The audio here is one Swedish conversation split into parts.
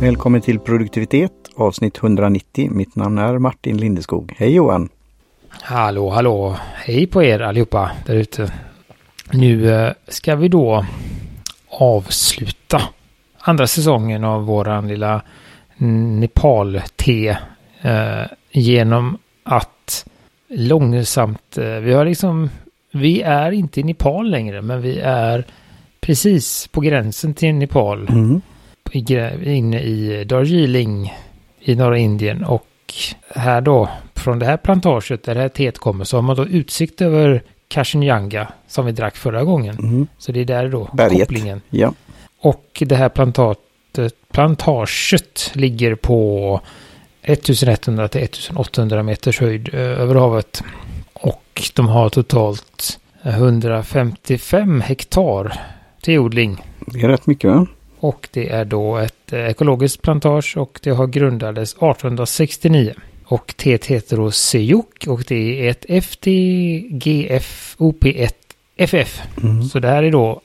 Välkommen till produktivitet avsnitt 190. Mitt namn är Martin Lindeskog. Hej Johan! Hallå, hallå! Hej på er allihopa där ute. Nu eh, ska vi då avsluta andra säsongen av våran lilla Nepal-te eh, genom att långsamt, eh, vi har liksom, vi är inte i Nepal längre, men vi är precis på gränsen till Nepal. Mm. Inne i Darjeeling i norra Indien och här då, från det här plantaget där det här teet kommer, så har man då utsikt över Kashinjanga som vi drack förra gången. Mm. Så det är där då Berget. kopplingen. Ja. Och det här plantatet, plantaget ligger på 1100 till 1800 meters höjd eh, över havet. Och de har totalt 155 hektar teodling. Det är rätt mycket va? Och det är då ett eh, ekologiskt plantage och det har grundades 1869. Och teet heter då Sejuk och det är ett FTGF OP1 FF. Mm. Så det här är då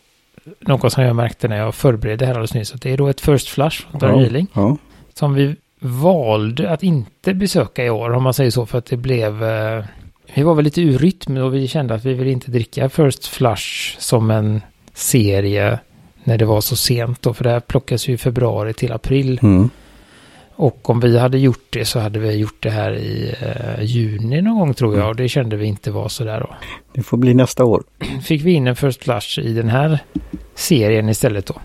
något som jag märkte när jag förberedde här alldeles nyss. Att det är då ett First Flush från Darjeeling. Ja. Som vi valde att inte besöka i år om man säger så. För att det blev... Eh, vi var väl lite ur rytm och vi kände att vi vill inte dricka First Flush som en serie när det var så sent då. För det här plockas ju i februari till april. Mm. Och om vi hade gjort det så hade vi gjort det här i eh, juni någon gång tror jag. Och det kände vi inte var så där då. Det får bli nästa år. Fick vi in en First Flush i den här serien istället då.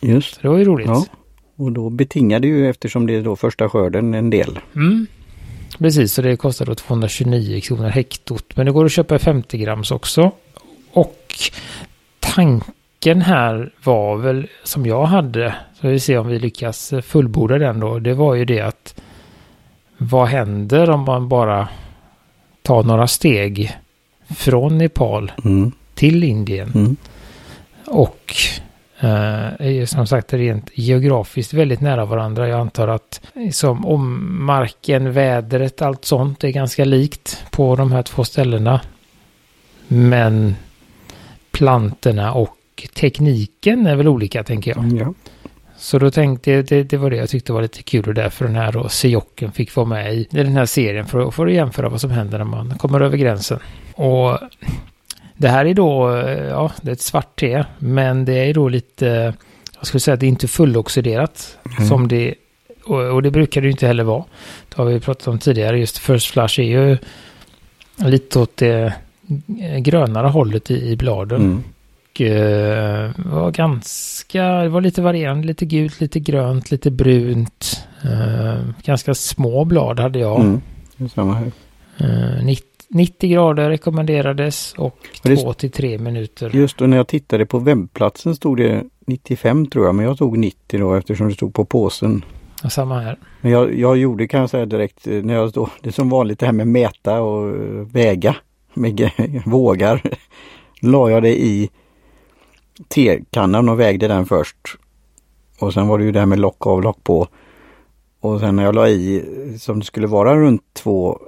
Just. Så det var ju roligt. Ja. Och då betingar det ju eftersom det är då första skörden en del. Mm. Precis, så det kostar då 229 kronor hektot. Men det går att köpa i 50 grams också. Och tanken här var väl som jag hade, så vi ser om vi lyckas fullborda den då. Det var ju det att vad händer om man bara tar några steg från Nepal Mm. till Indien Mm. och eh, som sagt rent geografiskt väldigt nära varandra. Jag antar att som om marken, vädret, allt sånt är ganska likt på de här två ställena. Men plantorna och tekniken är väl olika tänker jag. Mm, Ja. Så då tänkte jag, det, det var det jag tyckte var lite kul och därför den här då, Sejocken fick vara med i, den här serien för, att- för att jämföra vad som händer när man kommer över gränsen. Och det här är då, ja, det är ett svart te, men det är då lite, jag skulle säga att det är inte fulloxiderat Mm. som det, och, och det brukar det ju inte heller vara. Det har vi pratat om tidigare, just First Flush är ju lite åt det grönare hållet i, i bladen. Mm. Och eh, var ganska, det var lite varierande, lite gult, lite grönt, lite brunt. Eh, ganska små blad hade jag. Mm. Samma här. Eh, 90, 90 grader rekommenderades och Ja, det- 2 till 3 minuter. Just då när jag tittade på webbplatsen stod det 95 tror jag, men jag tog 90 då eftersom det stod på påsen. Och Samma här. Men jag, jag gjorde kan jag säga direkt, eh, när jag då, det är som vanligt det här med mäta och eh, väga med vågar. La jag det i tekannan och vägde den först. Och sen var det ju det här med lock av, lock på. Och sen när jag la i som det skulle vara runt 2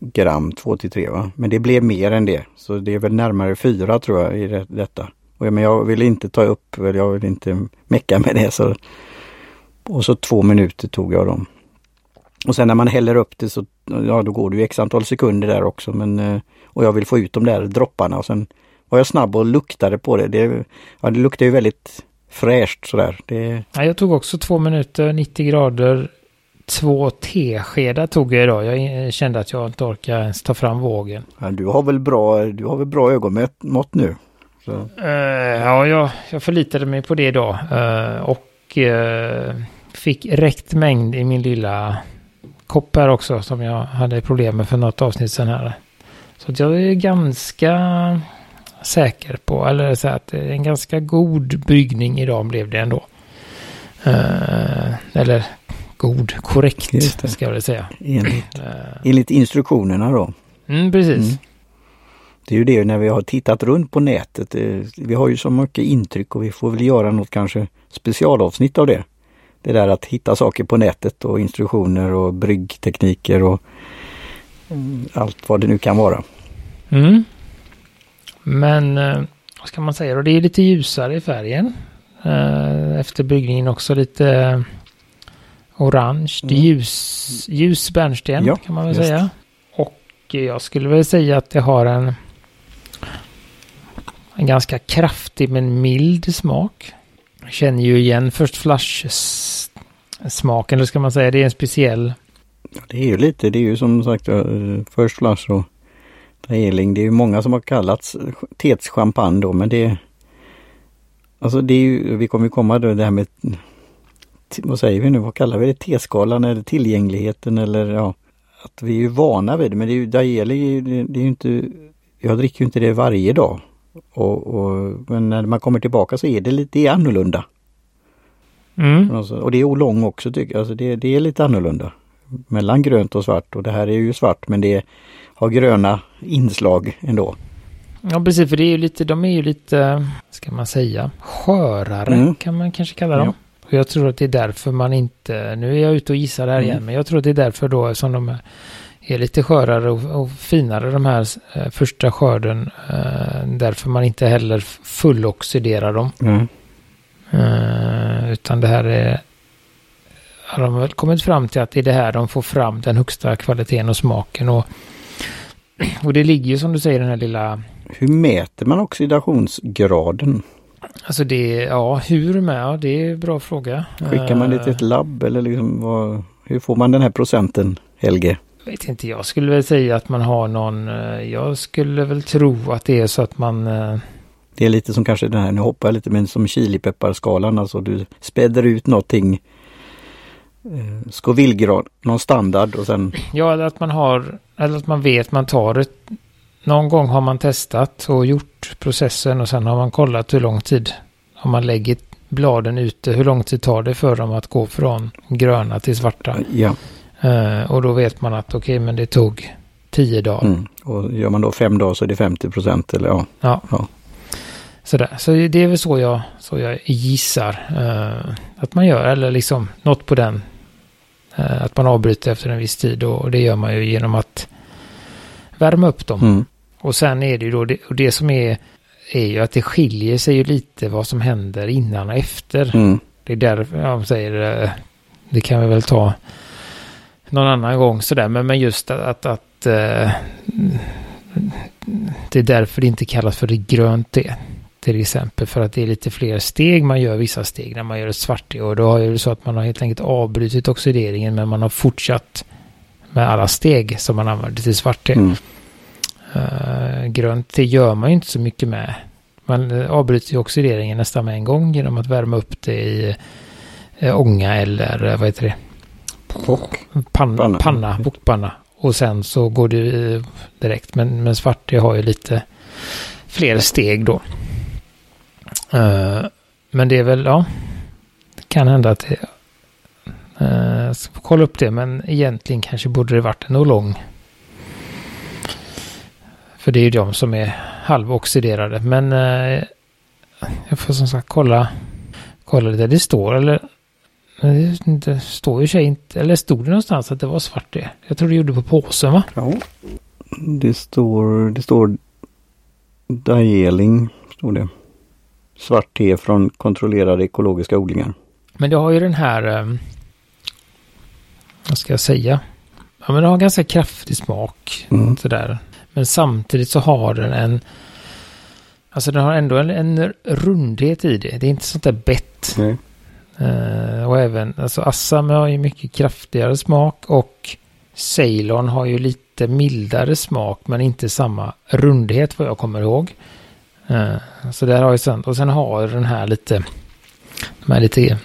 gram, 2 till 3 va. Men det blev mer än det. Så det är väl närmare 4 tror jag i det, detta. Och jag, men jag vill inte ta upp, jag vill inte mecka med det. Så och så två minuter tog jag dem. Och sen när man häller upp det så ja, då går det ju x antal sekunder där också. Men, eh, och jag vill få ut de där dropparna och sen var jag snabb och luktade på det. Det, ja, det luktar ju väldigt fräscht sådär. Det, Ja, jag tog också 2 minuter, 90 grader. Två teskedar tog jag idag. Jag eh, kände att jag inte orkar ens ta fram vågen. ja, du har väl bra, du har väl bra ögonmått nu? Eh, ja, jag, jag förlitade mig på det idag. eh, och eh, fick räckt mängd i min lilla kopp här också som jag hade problem med för något avsnitt sen här. Så jag är ganska säker på, eller så att är en ganska god bryggning idag blev det ändå. Eh, eller god, korrekt ska jag väl säga. enligt, Eh, enligt instruktionerna då. mm, precis. Mm. Det är ju det när vi har tittat runt på nätet. eh, Vi har ju så mycket intryck och vi får väl göra något kanske specialavsnitt av det. Det där att hitta saker på nätet och instruktioner och bryggtekniker och mm, allt vad det nu kan vara. Mm. Men eh, vad ska man säga då? Det är lite ljusare i färgen. Eh, efter bryggningen också lite orange. Det är Mm. ljus, ljus bärnsten Ja, kan man väl just. säga. Och jag skulle väl säga att det har en, en ganska kraftig men mild smak. Jag känner ju igen först flash s- smaken, eller ska man säga. Det är en speciell. Det är ju lite, det är ju som sagt eh, First Flush och Daeling. Det är ju många som har kallats Tets champagne då men det Alltså det är ju, vi kommer ju komma då det här med vad säger vi nu, vad kallar vi det? T-skalan eller tillgängligheten eller ja Att vi är ju vana vid det men det är ju Daeli, det, det är ju inte Jag dricker ju inte det varje dag. Och, och, men när man kommer tillbaka så är det lite annorlunda. Mm. Alltså, och det är lång också tycker jag. Alltså det, det är lite annorlunda. Mellan grönt och svart och det här är ju svart men det har gröna inslag ändå. Ja, precis. För det är ju lite, de är ju lite, ska man säga, skörare Mm. kan man kanske kalla dem. Ja. Och jag tror att det är därför man inte, nu är jag ute och gissar här Mm. igen, men jag tror att det är därför då som de är, lite skörare och, och finare de här eh, första skörden. Eh, därför man inte heller fulloxiderar dem. Mm. Eh, utan det här är, har de väl kommit fram till att det är det här de får fram den högsta kvaliteten och smaken. Och, och det ligger ju som du säger den här lilla Hur mäter man oxidationsgraden? Alltså det, ja, hur med? Ja, det är en bra fråga. Skickar man det till ett labb eller liksom vad, hur får man den här procenten Helge? vet inte, jag skulle väl säga att man har någon, eh, jag skulle väl tro att det är så att man, eh, Det är lite som kanske den här, nu hoppar jag lite men som chilipepparskalan, alltså du späder ut någonting eh, Scovillegrad, någon standard och sen ja, eller att man har, eller att man vet, man tar ett, någon gång har man testat och gjort processen och sen har man kollat hur lång tid, om man lägger bladen ute, hur lång tid tar det för dem att gå från gröna till svarta? ja. Eh, och då vet man att okej, men det tog tio dagar. Mm. Och gör man då fem dagar så är det 50 procent eller ja. Ja. Ja. Sådär. Så det är väl så jag, så jag gissar eh, att man gör. Eller liksom något på den. Eh, att man avbryter efter en viss tid. Och, det gör man ju genom att värma upp dem. Mm. Och sen är det ju då, det, och det som är, är ju att det skiljer sig ju lite vad som händer innan och efter. Mm. Det är därför jag säger, eh, det kan vi väl ta någon annan gång sådär. Men, men just att, att, att eh, det är därför det inte kallas för det grönt te. Till exempel för att det är lite fler steg. Man gör vissa steg när man gör ett svart te. Och då har ju det så att man har helt enkelt avbrutit oxideringen men man har fortsatt med alla steg som man använder till svart. Mm. Uh, grönt te gör man ju inte så mycket med. Man uh, avbryter ju oxideringen nästan med en gång genom att värma upp det i uh, ånga eller vad heter det? Pock. Panna, Panna. panna, bokpanna. Och sen så går det direkt. Men, men svart te har ju lite fler steg då. Uh, men det är väl, ja. Det kan hända att det... Uh, jag ska kolla upp det, men egentligen kanske borde det varit en olong. För det är ju de som är halvoxiderade. Men uh, jag får som sagt kolla, kolla lite. Det står eller Det står ju sig inte, eller stod det någonstans att det var svart det? Jag tror det gjorde på påsen va? Ja. Det står, det står Daeling, står det. Svart te från kontrollerade ekologiska odlingar. Men det har ju den här, eh, vad ska jag säga? Ja men det har ganska kraftig smak. Mm. Sådär. Men samtidigt så har den en, alltså den har ändå en, en rundhet i det. Det är inte sånt där bett. Nej. Eh, och även, alltså Assam har ju mycket kraftigare smak och Ceylon har ju lite mildare smak men inte samma rundhet vad jag kommer ihåg. Eh, så där har ju sen, och sen har den här lite, de här lite,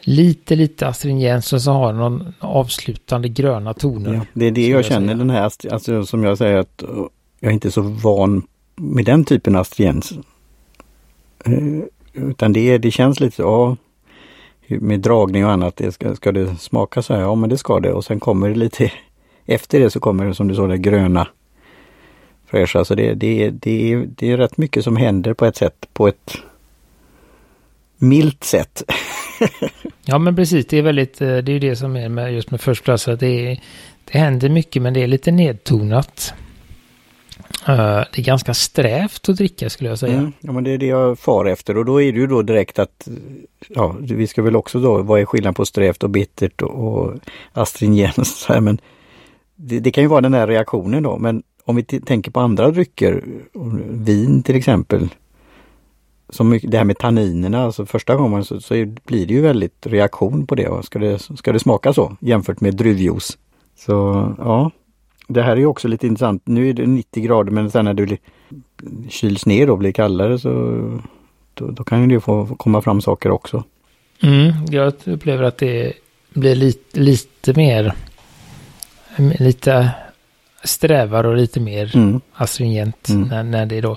lite, lite astringens och så har den någon avslutande gröna toner. Ja, det är det jag jag känner säga. den här, alltså som jag säger att uh, jag är inte så van med den typen av astringens. Eh, utan det, det känns lite ja, med dragning och annat, det ska, ska det smaka så här? Ja men det ska det och sen kommer det lite efter det så kommer det som du sa det gröna fräscha. Så det, det, det, är- det är rätt mycket som händer på ett sätt, på ett milt sätt. Ja men precis, det är väldigt, eh, det är det som är med just med First Class, att det, är, det händer mycket men det är lite nedtonat. Uh, det är ganska strävt att dricka skulle jag säga. Mm, ja men det är det jag far efter och då är det ju då direkt att ja, vi ska väl också då, vad är skillnaden på strävt och bittert och, och astringens? Men det, det, kan ju vara den här reaktionen då men om vi tänker på andra drycker, vin till exempel, som det här med tanninerna, alltså första gången så, så blir det ju väldigt reaktion på det. Ska det, ska det smaka så jämfört med druvjuice? Så ja, det här är också lite intressant. Nu är det 90 grader men sen när det kyls ner och blir kallare så då, då kan det få komma fram saker också. Mm, jag upplever att det blir lite, lite mer lite strävar och lite mer mm. astringent mm. När, när det är då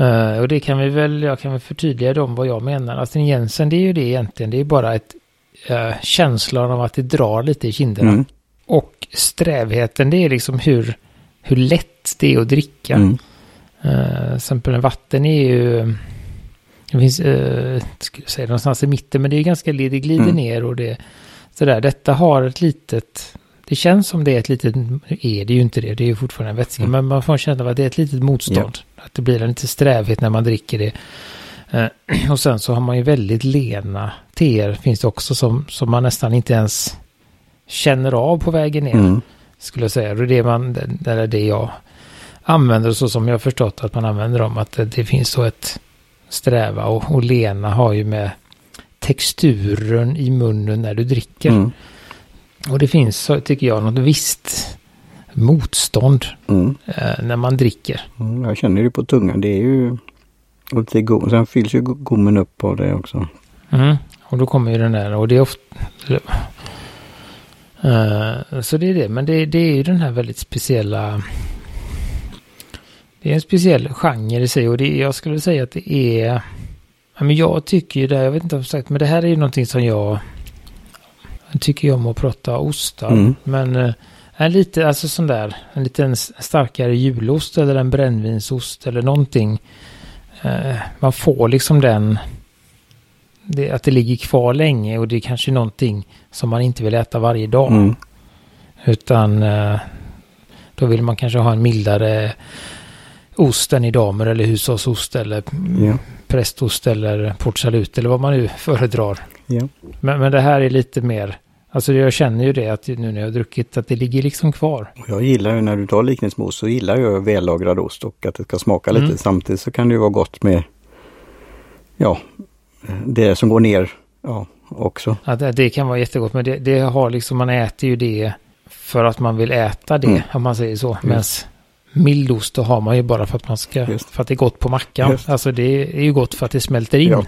Uh, och det kan vi väl, jag kan väl förtydliga om vad jag menar. Astringensen det är ju det egentligen, det är bara ett uh, känslan av att det drar lite i kinderna. Mm. Och strävheten det är liksom hur, hur lätt det är att dricka. Mm. Uh, exempel vatten är ju, det finns, uh, skulle säga någonstans i mitten, men det är ganska, det glider mm. ner och det, sådär, detta har ett litet, det känns som det är ett litet, är det ju inte det, det är ju fortfarande en vätska, mm. men man får en känsla av att det är ett litet motstånd. Ja. Att det blir en lite strävhet när man dricker det. Eh, och sen så har man ju väldigt lena teer finns det också som, som man nästan inte ens känner av på vägen ner. Mm. Skulle jag säga. Det är det, man, är det jag använder så som jag har förstått att man använder dem. Att det, det finns så ett sträva och, och lena har ju med texturen i munnen när du dricker. Mm. Och det finns, tycker jag, något visst motstånd mm. eh, när man dricker. Mm, jag känner det på tungan. Det är ju lite god. Sen fylls ju gommen upp av det också. Mm. Och då kommer ju den där och det är ofta... Uh, så det är det. Men det, det, är ju den här väldigt speciella... Det är en speciell genre i sig och det, jag skulle säga att det är... Men jag tycker ju det, jag vet inte om jag sagt, men det här är ju någonting som jag... jag tycker jag om att prata ostar. Mm. Men en lite, alltså sån där, en liten starkare julost eller en brännvinsost eller någonting. Eh, man får liksom den, det, att det ligger kvar länge och det är kanske någonting som man inte vill äta varje dag. Mm. Utan eh, då vill man kanske ha en mildare ost än i damer eller hushållsost eller yeah. prästost eller portsalut eller vad man nu föredrar. Yeah. Men, men det här är lite mer Alltså jag känner ju det att nu när jag har druckit att det ligger liksom kvar. Jag gillar ju när du tar liknelseost så gillar jag vällagrad ost och att det ska smaka lite. Mm. Samtidigt så kan det ju vara gott med ja, det som går ner ja, också. Ja, det, det kan vara jättegott men det, det, har liksom, man äter ju det för att man vill äta det mm. om man säger så. Medan mildost då har man ju bara för att man ska, Just. för att det är gott på mackan. Just. Alltså det är ju gott för att det smälter in. Ja.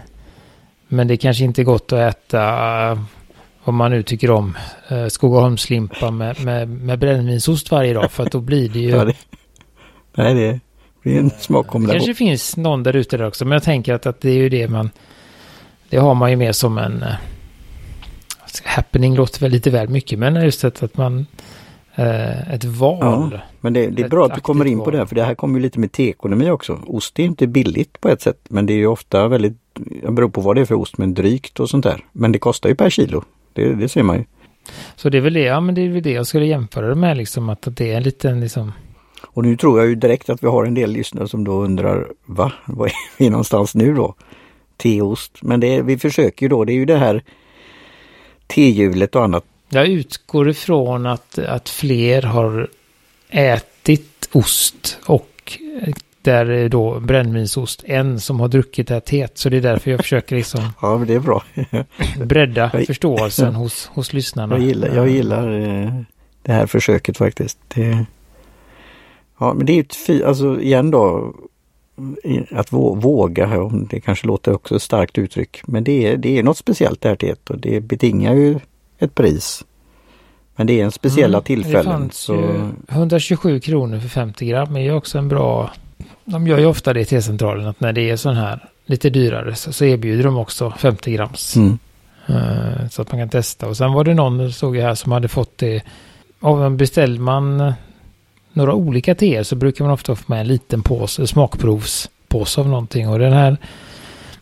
Men det kanske inte är gott att äta om man nu tycker om eh, Skogaholmslimpa med, med, med brännvinsost varje dag. För att då blir det ju... ja, det, nej, det blir en smakkombination. Det kanske finns någon där ute där också. Men jag tänker att, att det är ju det man... Det har man ju mer som en... Eh, happening låter väl lite väl mycket. Men just att, att man... Eh, ett val. Ja, men det, det är bra att du kommer in på det här. För det här kommer ju lite med teekonomi också. Ost är inte billigt på ett sätt. Men det är ju ofta väldigt... Jag beror på vad det är för ost. Men drygt och sånt där. Men det kostar ju per kilo. Det, det ser man ju. Så det är väl det, ja men det är väl det jag skulle jämföra det med liksom att, det är en liten liksom och nu tror jag ju direkt att vi har en del lyssnare som då undrar, va? Var är vi någonstans nu då? Teost. Men det, vi försöker ju då, det är ju det här tehjulet och annat. Jag utgår ifrån att, att fler har ätit ost och där är då brännvinsost en som har druckit det här teet. Så det är därför jag försöker liksom ja, men det är bra. bredda förståelsen hos, hos lyssnarna. Jag gillar, jag gillar eh, det här försöket faktiskt. Det, ja, men det är ett alltså igen då, att våga, det kanske låter också ett starkt uttryck, men det är, det är något speciellt det här teet och det betingar ju ett pris. Men det är en speciella mm, tillfällen. så... 127 kronor för 50 gram är ju också en bra de gör ju ofta det i T-centralen att när det är sån här lite dyrare så, så erbjuder de också 50 grams. Mm. Uh, så att man kan testa. Och sen var det någon, såg jag här, som hade fått det. Och beställer man några olika teer så brukar man ofta få med en liten påse, smakprovspåse av någonting. Och den här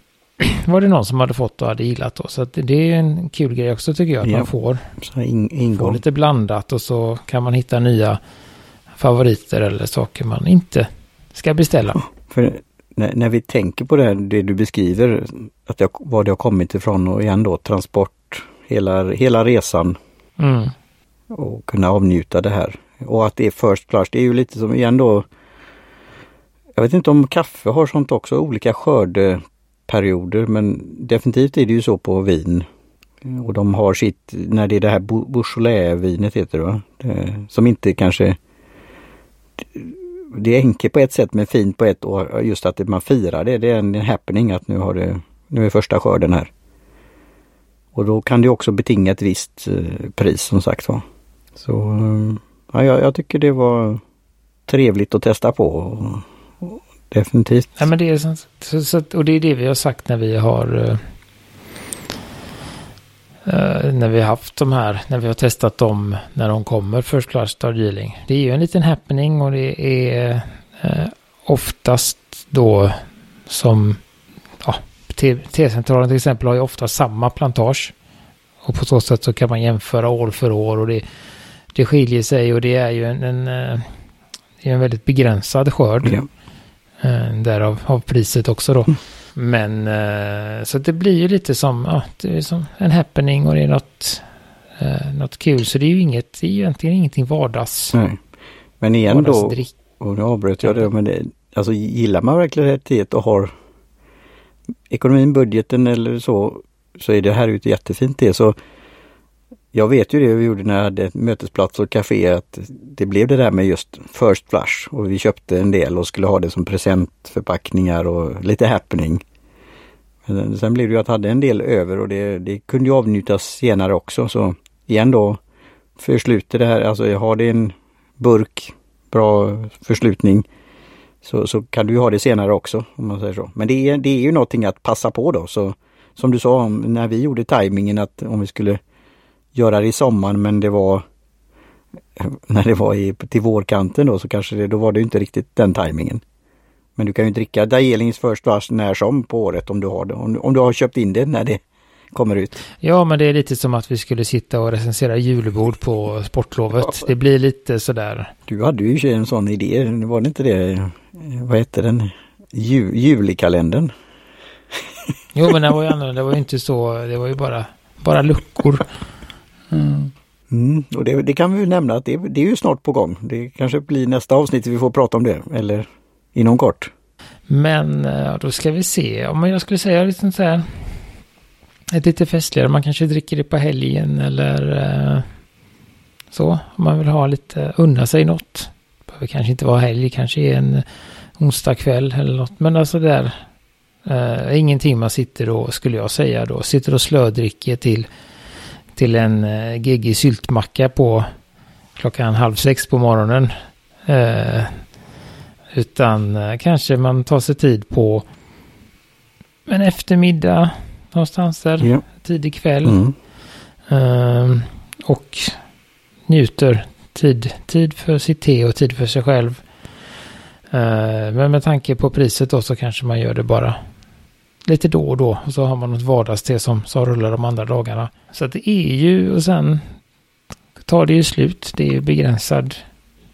var det någon som hade fått och hade gillat då. Så det är en kul grej också tycker jag. Att ja. man får, in, får lite blandat och så kan man hitta nya favoriter eller saker man inte ska beställa. För när, när vi tänker på det, här, det du beskriver, att jag, var det har kommit ifrån och igen då transport, hela, hela resan Mm. och kunna avnjuta det här. Och att det är first flush, det är ju lite som igen då Jag vet inte om kaffe har sånt också, olika skördeperioder men definitivt är det ju så på vin. Och de har sitt, när det är det här Beaujolais-vinet heter det va? Det, som inte kanske det är enkelt på ett sätt men fint på ett år. just att man firar det, det är en happening att nu har det, nu är första skörden här. Och då kan det också betinga ett visst eh, pris som sagt var. Så eh, ja, jag, jag tycker det var trevligt att testa på. Och, och definitivt. Ja, men det är så, så, så, och det är det vi har sagt när vi har eh, eh, när vi har haft de här, när vi har testat dem när de kommer First Class Darjeeling. Det är ju en liten happening och det är eh, oftast då som ja, T-centralen till exempel har ju ofta samma plantage. Och på så sätt så kan man jämföra år för år och det, det skiljer sig och det är ju en, en, eh, det är en väldigt begränsad skörd. Ja. Därav av priset också då. Men eh, så det blir ju lite som, ja, det är som en happening och det är något, eh, något kul. Så det är ju inget, det är ju egentligen ingenting vardags, Nej. Men igen då, och nu avbröt jag det, men det, alltså gillar man verkligen det teet och har ekonomin, budgeten eller så, så är det här ju ett jättefint te. Så jag vet ju det vi gjorde när jag hade mötesplats och café att det blev det där med just First Flush och vi köpte en del och skulle ha det som presentförpackningar och lite happening. Men sen blev det ju att jag hade en del över och det, det kunde ju avnjutas senare också så igen då försluter det här, alltså jag har det en burk, bra förslutning så, så kan du ju ha det senare också om man säger så. Men det är, det är ju någonting att passa på då så som du sa när vi gjorde tajmingen att om vi skulle göra det i sommaren men det var när det var i, till vårkanten då så kanske det, då var det inte riktigt den tajmingen. Men du kan ju dricka Dajelings First Rush när som på året om du har det. Om, du- om du har köpt in det när det kommer ut. Ja, men det är lite som att vi skulle sitta och recensera julbord på sportlovet. Det blir lite sådär. Du hade ju en sån idé, var det inte det? Vad hette den? Ju, julikalendern. Jo, men det var ju annorlunda. Det var ju inte så. Det var ju bara, bara luckor. Mm. Mm, och det, det kan vi nämna att det, det är ju snart på gång. Det kanske blir nästa avsnitt vi får prata om det. Eller inom kort. Men eh, då ska vi se. Om jag skulle säga lite så här. Ett lite festligare. Man kanske dricker det på helgen eller eh, så. Om man vill ha lite, unna sig något. Behöver kanske inte vara helg. Kanske är en onsdag kväll eller något. Men alltså där. Eh, ingenting man sitter och, skulle jag säga då, sitter och slödricker till, till en eh, geggig syltmacka på klockan halv sex på morgonen. Eh, utan eh, kanske man tar sig tid på en eftermiddag någonstans där, Ja. tidig kväll. Mm. Ehm, och njuter tid, tid för sitt te och tid för sig själv. Ehm, men med tanke på priset då så kanske man gör det bara lite då och då. Och så har man något vardagste som, som rullar de andra dagarna. Så att det är ju, och sen tar det ju slut. Det är begränsad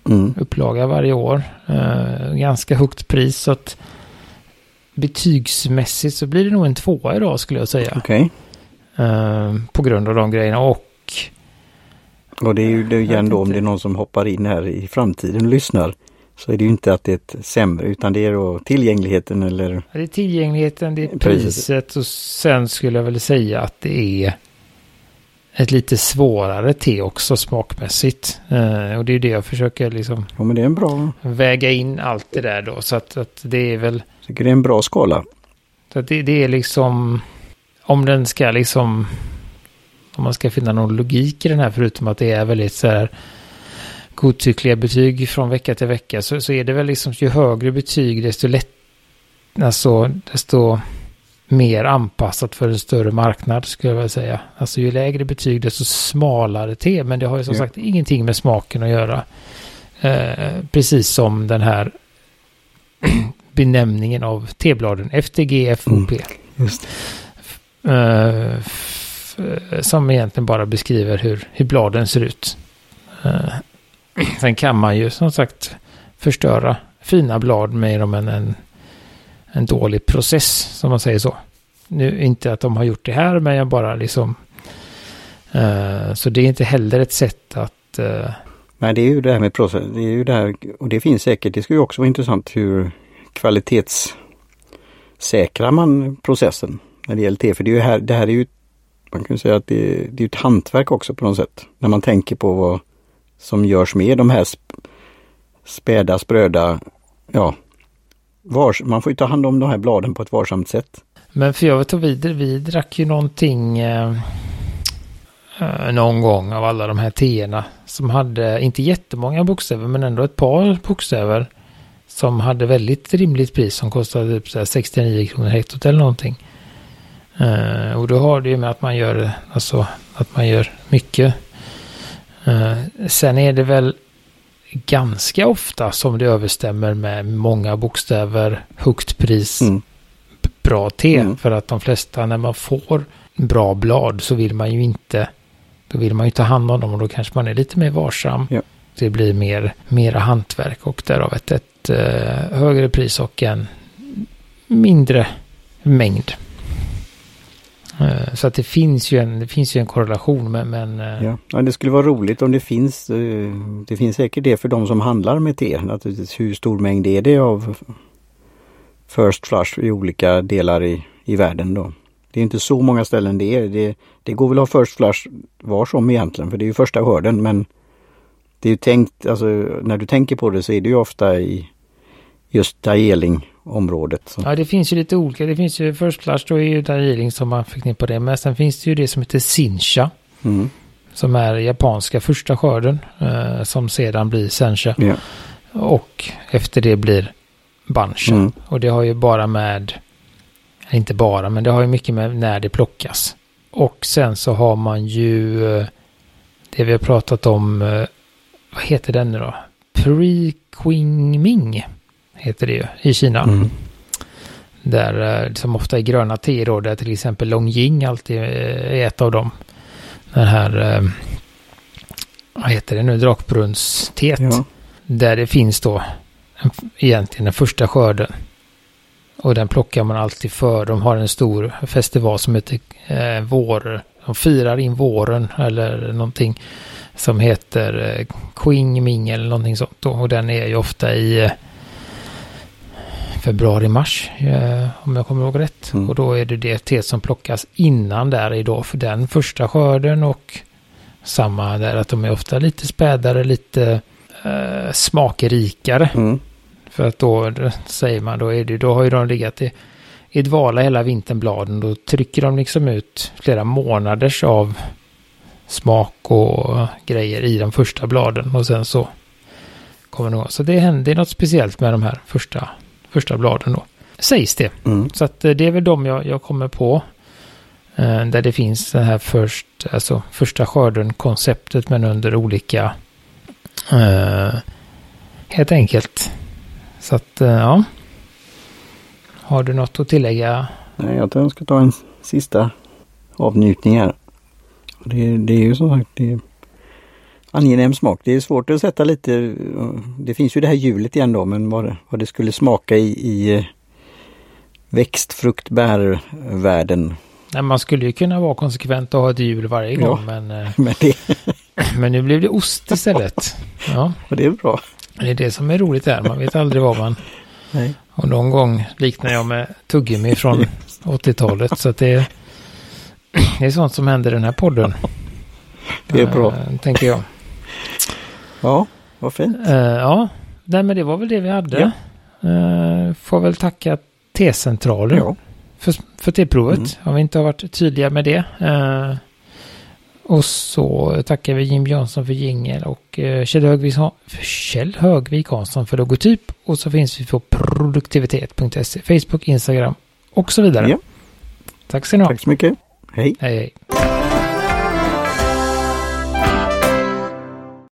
Mm. upplaga varje år. Eh, ganska högt pris så att betygsmässigt så blir det nog en tvåa idag skulle jag säga. Okej. Eh, på grund av de grejerna och Och det är ju det igen då om det är någon som hoppar in här i framtiden och lyssnar. Så är det ju inte att det är ett sämre utan det är då tillgängligheten eller det är tillgängligheten, det är Priset. priset och sen skulle jag väl säga att det är ett lite svårare te också smakmässigt. Eh, och det är det jag försöker liksom Ja men det är en bra, väga in allt det där då. Så att, att det är väl jag tycker det är en bra skala. Så att det, det är liksom, om den ska liksom, om man ska finna någon logik i den här förutom att det är väldigt så här godtyckliga betyg från vecka till vecka så, så är det väl liksom ju högre betyg desto lätt, alltså desto mer anpassat för en större marknad skulle jag vilja säga. Alltså ju lägre betyg desto smalare te men det har ju som Ja. sagt ingenting med smaken att göra. Eh, precis som den här benämningen av tebladen FTG FOP. Just Eh, eh, som egentligen bara beskriver hur, hur bladen ser ut. Eh, sen kan man ju som sagt förstöra fina blad med dem än en, en dålig process, som man säger så. Nu inte att de har gjort det här, men jag bara liksom... Uh, så det är inte heller ett sätt att... Uh, Nej, det är ju det här med process. Det är ju det här, och det finns säkert, det skulle ju också vara intressant hur kvalitetssäkrar man processen när det gäller te. För det, är ju här, det här är ju, man kan säga att det, det är ett hantverk också på något sätt. När man tänker på vad som görs med de här späda, spröda, ja, vars, man får ju ta hand om de här bladen på ett varsamt sätt. Men för jag vet att vi, vi drack ju någonting eh, eh, någon gång av alla de här teerna som hade, inte jättemånga bokstäver, men ändå ett par bokstäver som hade väldigt rimligt pris som kostade typ 69 kronor hektot eller någonting. Eh, och då har det ju med att man gör, alltså att man gör mycket. Uh, sen är det väl ganska ofta som det överstämmer med många bokstäver, högt pris, mm. bra te. Mm. För att de flesta, när man får bra blad så vill man ju inte, då vill man ju ta hand om dem och då kanske man är lite mer varsam. Ja. Det blir mer, mera hantverk och därav ett, ett uh, högre pris och en mindre mängd. Eh, så att det finns ju en, det finns ju en korrelation men... men... Eh, ja. ja, det skulle vara roligt om det finns. Eh, det finns säkert det för de som handlar med te. Naturligtvis hur stor mängd är det av First Flush i olika delar i, i världen då. Det är inte så många ställen det är. Det, det går väl att ha First Flush var som egentligen för det är ju första skörden men det är ju tänkt, alltså när du tänker på det så är det ju ofta i just Darjeeling området. Så. Ja, det finns ju lite olika. Det finns ju First Flush, då är ju Darjeeling som man förknippar det med. Sen finns det ju det som heter Sincha. Mm. Som är japanska första skörden. Eh, som sedan blir Sencha. Ja. Och efter det blir Bansha. Mm. Och det har ju bara med, inte bara, men det har ju mycket med när det plockas. Och sen så har man ju eh, det vi har pratat om, eh, vad heter den nu då? Pre-Qingming heter det ju, i Kina. Mm. Där, eh, som ofta är gröna teer då, där till exempel Longjing alltid eh, är ett av dem. Den här, eh, vad heter det nu, drakbrunnsteet. Ja. Där det finns då egentligen den första skörden. Och den plockar man alltid för. De har en stor festival som heter eh, Vår. De firar in våren eller någonting som heter eh, Qing Ming eller någonting sånt. Och den är ju ofta i februari-mars eh, om jag kommer ihåg rätt. Mm. Och då är det det te som plockas innan där idag för den första skörden och samma där att de är ofta lite spädare, lite eh, smakrikare. Mm. För att då, då, säger man, då, är det, då har ju de legat i, i dvala hela vintern bladen. Då trycker de liksom ut flera månaders av smak och grejer i de första bladen. Och sen så kommer det Så det händer något speciellt med de här första första bladen då. Sägs det. Mm. Så att eh, det är väl de jag, jag kommer på. Eh, där det finns det här först, alltså första skörden-konceptet men under olika, eh, helt enkelt. Så att, eh, ja. Har du något att tillägga? Nej, jag tror jag ska ta en sista avnjutning här. Det, det är ju som sagt, det angenäm smak. Det är svårt att sätta lite, det finns ju det här hjulet igen då, men vad, vad det skulle smaka i, i eh, växt, frukt, bärvärlden. Nej, man skulle ju kunna vara konsekvent och ha ett hjul varje gång, ja, men, eh, men, det... men nu blev det ost istället. Ja. Och det är bra. Det är det som är roligt här, man vet aldrig vad man... Nej. Och någon gång liknar jag med tuggummi från 80-talet, så att det, det är sånt som händer i den här podden. Det är bra. Äh, tänker jag. Ja, vad fint. Uh, ja, nej men det var väl det vi hade. Ja. Uh, får väl tacka T-centralen ja. för, för T-provet. Mm. Om vi inte har varit tydliga med det. Uh, och så tackar vi Jim Jönsson för jingel och Kjell, Högvik, Kjell Högvik Hansson för logotyp. Och så finns vi på produktivitet.se, Facebook, Instagram och så vidare. Ja. Tack ska ni ha. Tack så mycket. Hej. Hej, hej.